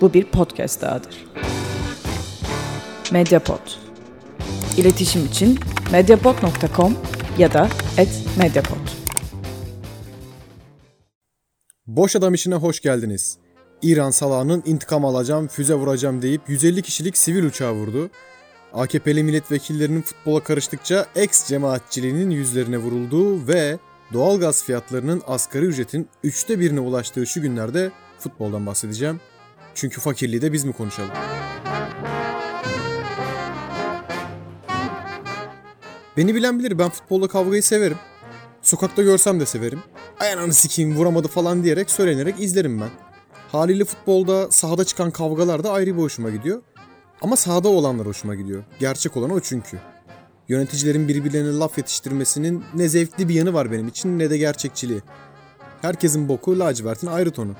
bu bir podcast dahadır. Mediapod. İletişim için mediapod.com ya da @mediapod. Boş Adam işine hoş geldiniz. İran salağının intikam alacağım, füze vuracağım deyip 150 kişilik sivil uçağı vurdu. AKP'li milletvekillerinin futbola karıştıkça ex cemaatçiliğinin yüzlerine vurulduğu ve doğalgaz fiyatlarının asgari ücretin üçte birine ulaştığı şu günlerde futboldan bahsedeceğim. Çünkü fakirliği de biz mi konuşalım? Beni bilen bilir ben futbolda kavgayı severim. Sokakta görsem de severim. Ayağını sikeyim vuramadı falan diyerek söylenerek izlerim ben. Haliyle futbolda sahada çıkan kavgalar da ayrı bir hoşuma gidiyor. Ama sahada olanlar hoşuma gidiyor. Gerçek olan o çünkü. Yöneticilerin birbirlerine laf yetiştirmesinin ne zevkli bir yanı var benim için ne de gerçekçiliği. Herkesin boku lacivertin ayrı tonu.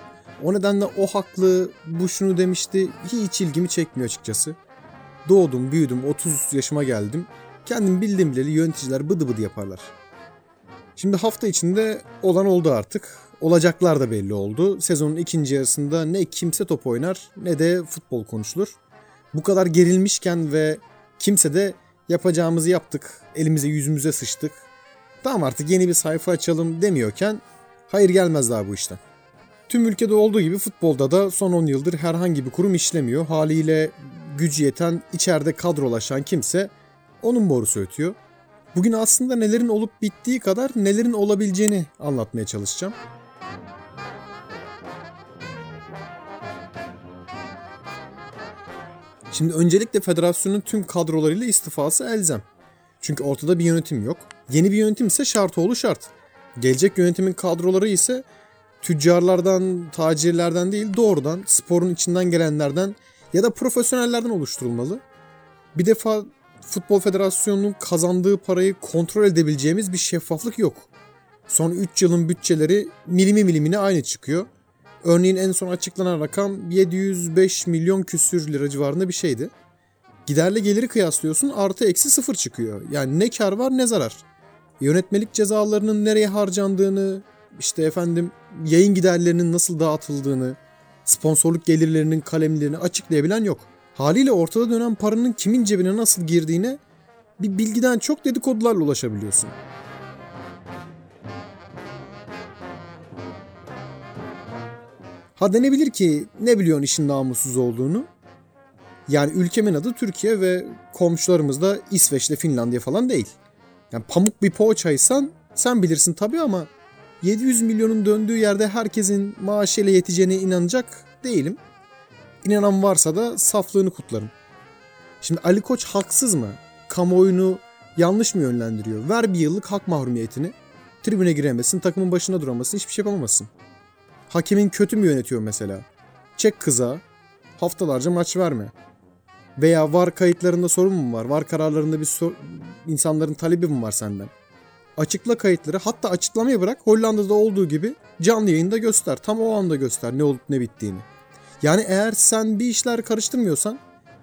O nedenle o haklı, bu şunu demişti hiç ilgimi çekmiyor açıkçası. Doğdum, büyüdüm, 30 yaşıma geldim. Kendim bildiğim bileli yöneticiler bıdı bıdı yaparlar. Şimdi hafta içinde olan oldu artık. Olacaklar da belli oldu. Sezonun ikinci yarısında ne kimse top oynar ne de futbol konuşulur. Bu kadar gerilmişken ve kimse de yapacağımızı yaptık, elimize yüzümüze sıçtık. Tamam artık yeni bir sayfa açalım demiyorken hayır gelmez daha bu işten. Tüm ülkede olduğu gibi futbolda da son 10 yıldır herhangi bir kurum işlemiyor. Haliyle gücü yeten, içeride kadrolaşan kimse onun borusu ötüyor. Bugün aslında nelerin olup bittiği kadar nelerin olabileceğini anlatmaya çalışacağım. Şimdi öncelikle federasyonun tüm kadrolarıyla istifası elzem. Çünkü ortada bir yönetim yok. Yeni bir yönetim ise şart oğlu şart. Gelecek yönetimin kadroları ise tüccarlardan, tacirlerden değil doğrudan sporun içinden gelenlerden ya da profesyonellerden oluşturulmalı. Bir defa Futbol Federasyonu'nun kazandığı parayı kontrol edebileceğimiz bir şeffaflık yok. Son 3 yılın bütçeleri milimi milimine aynı çıkıyor. Örneğin en son açıklanan rakam 705 milyon küsür lira civarında bir şeydi. Giderle geliri kıyaslıyorsun artı eksi sıfır çıkıyor. Yani ne kar var ne zarar. Yönetmelik cezalarının nereye harcandığını, işte efendim yayın giderlerinin nasıl dağıtıldığını, sponsorluk gelirlerinin kalemlerini açıklayabilen yok. Haliyle ortada dönen paranın kimin cebine nasıl girdiğine bir bilgiden çok dedikodularla ulaşabiliyorsun. Ha denebilir ki ne biliyorsun işin namussuz olduğunu? Yani ülkemin adı Türkiye ve komşularımız da İsveç'te Finlandiya falan değil. Yani pamuk bir poğaçaysan sen bilirsin tabii ama 700 milyonun döndüğü yerde herkesin maaşıyla yeteceğine inanacak değilim. İnanan varsa da saflığını kutlarım. Şimdi Ali Koç haksız mı? Kamuoyunu yanlış mı yönlendiriyor? Ver bir yıllık hak mahrumiyetini. Tribüne giremezsin, takımın başına duramazsın, hiçbir şey yapamazsın. Hakemin kötü mü yönetiyor mesela? Çek kıza, haftalarca maç verme. Veya var kayıtlarında sorun mu var? Var kararlarında bir sor- insanların talebi mi var senden? Açıkla kayıtları hatta açıklamayı bırak Hollanda'da olduğu gibi canlı yayında göster. Tam o anda göster ne olup ne bittiğini. Yani eğer sen bir işler karıştırmıyorsan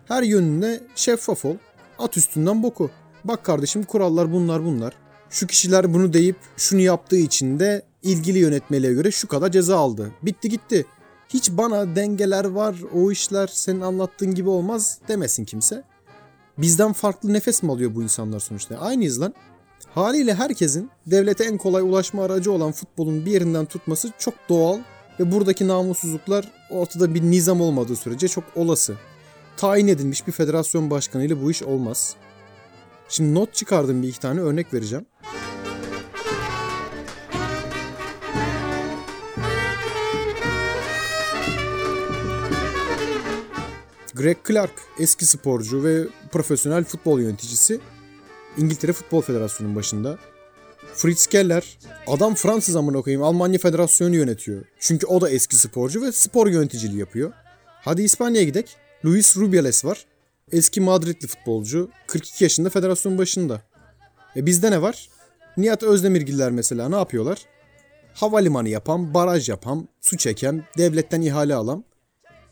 her yönüne şeffaf ol. At üstünden boku. Bak kardeşim kurallar bunlar bunlar. Şu kişiler bunu deyip şunu yaptığı için de ilgili yönetmeliğe göre şu kadar ceza aldı. Bitti gitti. Hiç bana dengeler var, o işler senin anlattığın gibi olmaz demesin kimse. Bizden farklı nefes mi alıyor bu insanlar sonuçta? Aynıyız lan. Haliyle herkesin devlete en kolay ulaşma aracı olan futbolun bir yerinden tutması çok doğal ve buradaki namussuzluklar ortada bir nizam olmadığı sürece çok olası. Tayin edilmiş bir federasyon başkanı ile bu iş olmaz. Şimdi not çıkardım bir iki tane örnek vereceğim. Greg Clark eski sporcu ve profesyonel futbol yöneticisi İngiltere Futbol Federasyonu'nun başında. Fritz Keller adam Fransız amına koyayım Almanya Federasyonu yönetiyor. Çünkü o da eski sporcu ve spor yöneticiliği yapıyor. Hadi İspanya'ya gidek. Luis Rubiales var. Eski Madridli futbolcu. 42 yaşında federasyon başında. E bizde ne var? Nihat Özdemirgiller mesela ne yapıyorlar? Havalimanı yapan, baraj yapan, su çeken, devletten ihale alan.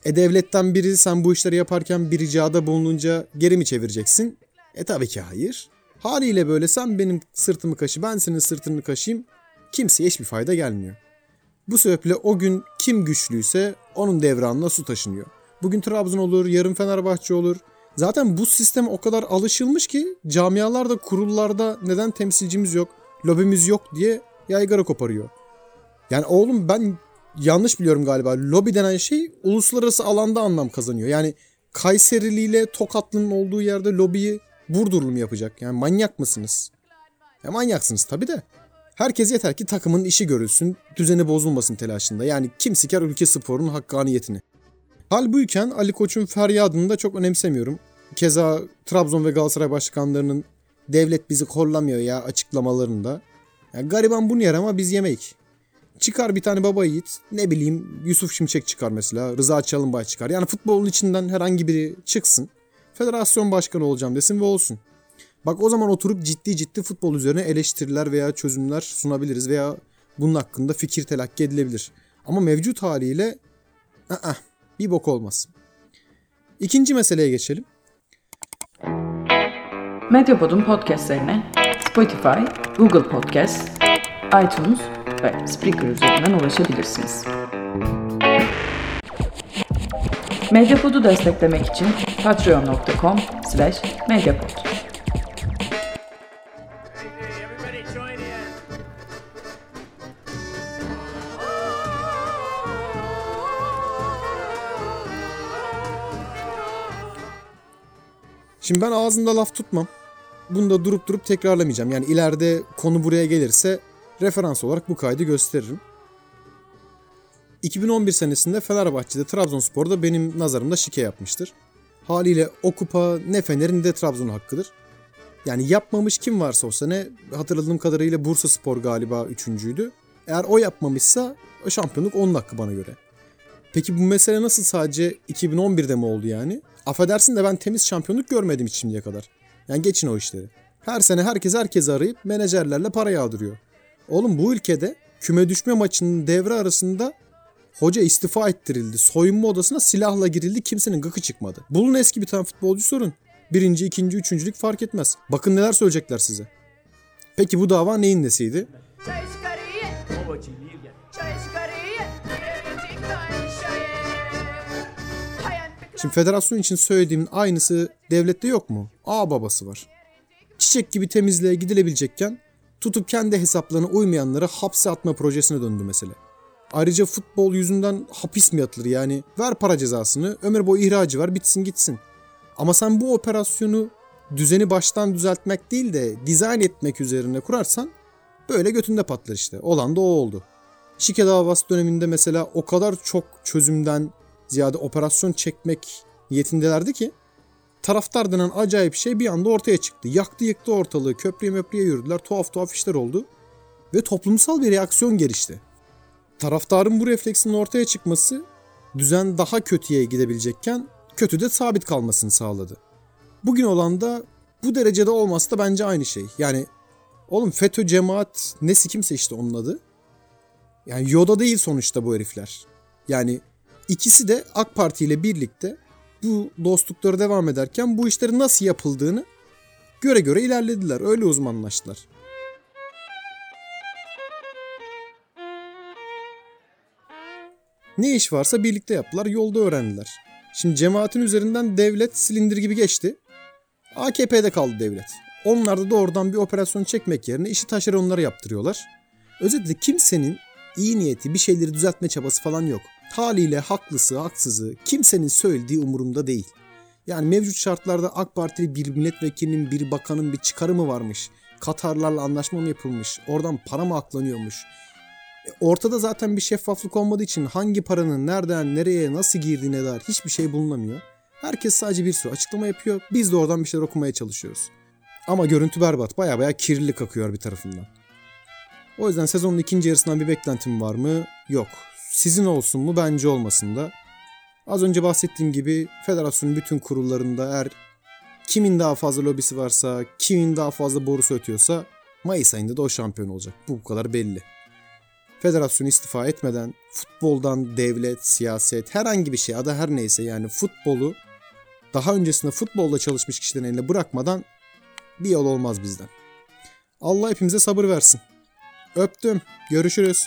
E devletten biri sen bu işleri yaparken bir ricada bulununca geri mi çevireceksin? E tabii ki hayır. Haliyle böyle sen benim sırtımı kaşı ben senin sırtını kaşıyım kimseye hiçbir fayda gelmiyor. Bu sebeple o gün kim güçlüyse onun devranına su taşınıyor. Bugün Trabzon olur, yarın Fenerbahçe olur. Zaten bu sistem o kadar alışılmış ki camialarda, kurullarda neden temsilcimiz yok, lobimiz yok diye yaygara koparıyor. Yani oğlum ben yanlış biliyorum galiba. Lobi denen şey uluslararası alanda anlam kazanıyor. Yani Kayserili ile Tokatlı'nın olduğu yerde lobiyi Burdurlu mu yapacak? Yani manyak mısınız? Ya manyaksınız tabii de. Herkes yeter ki takımın işi görülsün, düzeni bozulmasın telaşında. Yani kim siker ülke sporunun hakkaniyetini. Hal buyken Ali Koç'un feryadını da çok önemsemiyorum. Keza Trabzon ve Galatasaray başkanlarının devlet bizi korlamıyor ya açıklamalarında. Yani gariban bunu yer ama biz yemeyik. Çıkar bir tane baba yiğit. Ne bileyim Yusuf Şimşek çıkar mesela. Rıza Çalınbay çıkar. Yani futbolun içinden herhangi biri çıksın. Federasyon başkanı olacağım desin ve olsun. Bak o zaman oturup ciddi ciddi futbol üzerine eleştiriler veya çözümler sunabiliriz veya bunun hakkında fikir telakki edilebilir. Ama mevcut haliyle ı-ı, bir bok olmaz. İkinci meseleye geçelim. Medyapod'un podcastlerine Spotify, Google Podcast, iTunes ve Spreaker üzerinden ulaşabilirsiniz. Medyapod'u desteklemek için patreon.com slash medyapod. Şimdi ben ağzında laf tutmam. Bunu da durup durup tekrarlamayacağım. Yani ileride konu buraya gelirse referans olarak bu kaydı gösteririm. 2011 senesinde Fenerbahçe'de Trabzonspor'da benim nazarımda şike yapmıştır. Haliyle o kupa ne Fener'in ne de Trabzon'un hakkıdır. Yani yapmamış kim varsa o sene hatırladığım kadarıyla Bursa Spor galiba üçüncüydü. Eğer o yapmamışsa o şampiyonluk onun hakkı bana göre. Peki bu mesele nasıl sadece 2011'de mi oldu yani? Affedersin de ben temiz şampiyonluk görmedim hiç şimdiye kadar. Yani geçin o işleri. Her sene herkes herkesi arayıp menajerlerle para yağdırıyor. Oğlum bu ülkede küme düşme maçının devre arasında hoca istifa ettirildi. Soyunma odasına silahla girildi. Kimsenin gıkı çıkmadı. Bulun eski bir tane futbolcu sorun. Birinci, ikinci, üçüncülük fark etmez. Bakın neler söyleyecekler size. Peki bu dava neyin nesiydi? Şimdi federasyon için söylediğimin aynısı devlette yok mu? A babası var. Çiçek gibi temizliğe gidilebilecekken tutup kendi hesaplarına uymayanları hapse atma projesine döndü mesele. Ayrıca futbol yüzünden hapis mi yatılır yani? Ver para cezasını, ömür boyu ihracı var bitsin gitsin. Ama sen bu operasyonu düzeni baştan düzeltmek değil de dizayn etmek üzerine kurarsan böyle götünde patlar işte. Olan da o oldu. Şike davası döneminde mesela o kadar çok çözümden ziyade operasyon çekmek niyetindelerdi ki taraftar denen acayip şey bir anda ortaya çıktı. Yaktı yıktı ortalığı, köprüye möprüye yürüdüler, tuhaf tuhaf işler oldu ve toplumsal bir reaksiyon gelişti. Taraftarın bu refleksinin ortaya çıkması düzen daha kötüye gidebilecekken kötü de sabit kalmasını sağladı. Bugün olan da bu derecede olması da bence aynı şey. Yani oğlum FETÖ cemaat nesi kimse işte onun adı. Yani Yoda değil sonuçta bu herifler. Yani ikisi de AK Parti ile birlikte bu dostlukları devam ederken bu işlerin nasıl yapıldığını göre göre ilerlediler. Öyle uzmanlaştılar. Ne iş varsa birlikte yaptılar, yolda öğrendiler. Şimdi cemaatin üzerinden devlet silindir gibi geçti. AKP'de kaldı devlet. Onlar da doğrudan bir operasyon çekmek yerine işi taşeronlara yaptırıyorlar. Özetle kimsenin iyi niyeti bir şeyleri düzeltme çabası falan yok. Haliyle haklısı haksızı kimsenin söylediği umurumda değil. Yani mevcut şartlarda AK Partili bir milletvekilinin bir bakanın bir çıkarı mı varmış? Katarlarla anlaşma mı yapılmış? Oradan para mı aklanıyormuş? Ortada zaten bir şeffaflık olmadığı için hangi paranın nereden nereye nasıl girdiğine dair hiçbir şey bulunamıyor. Herkes sadece bir sürü açıklama yapıyor. Biz de oradan bir şeyler okumaya çalışıyoruz. Ama görüntü berbat. Baya baya kirlilik akıyor bir tarafından. O yüzden sezonun ikinci yarısından bir beklentim var mı? Yok. Sizin olsun mu? Bence olmasın da. Az önce bahsettiğim gibi federasyonun bütün kurullarında eğer kimin daha fazla lobisi varsa, kimin daha fazla borusu ötüyorsa Mayıs ayında da o şampiyon olacak. Bu bu kadar belli. Federasyon istifa etmeden futboldan devlet, siyaset, herhangi bir şey adı her neyse yani futbolu daha öncesinde futbolda çalışmış kişilerin eline bırakmadan bir yol olmaz bizden. Allah hepimize sabır versin. Öptüm. Görüşürüz.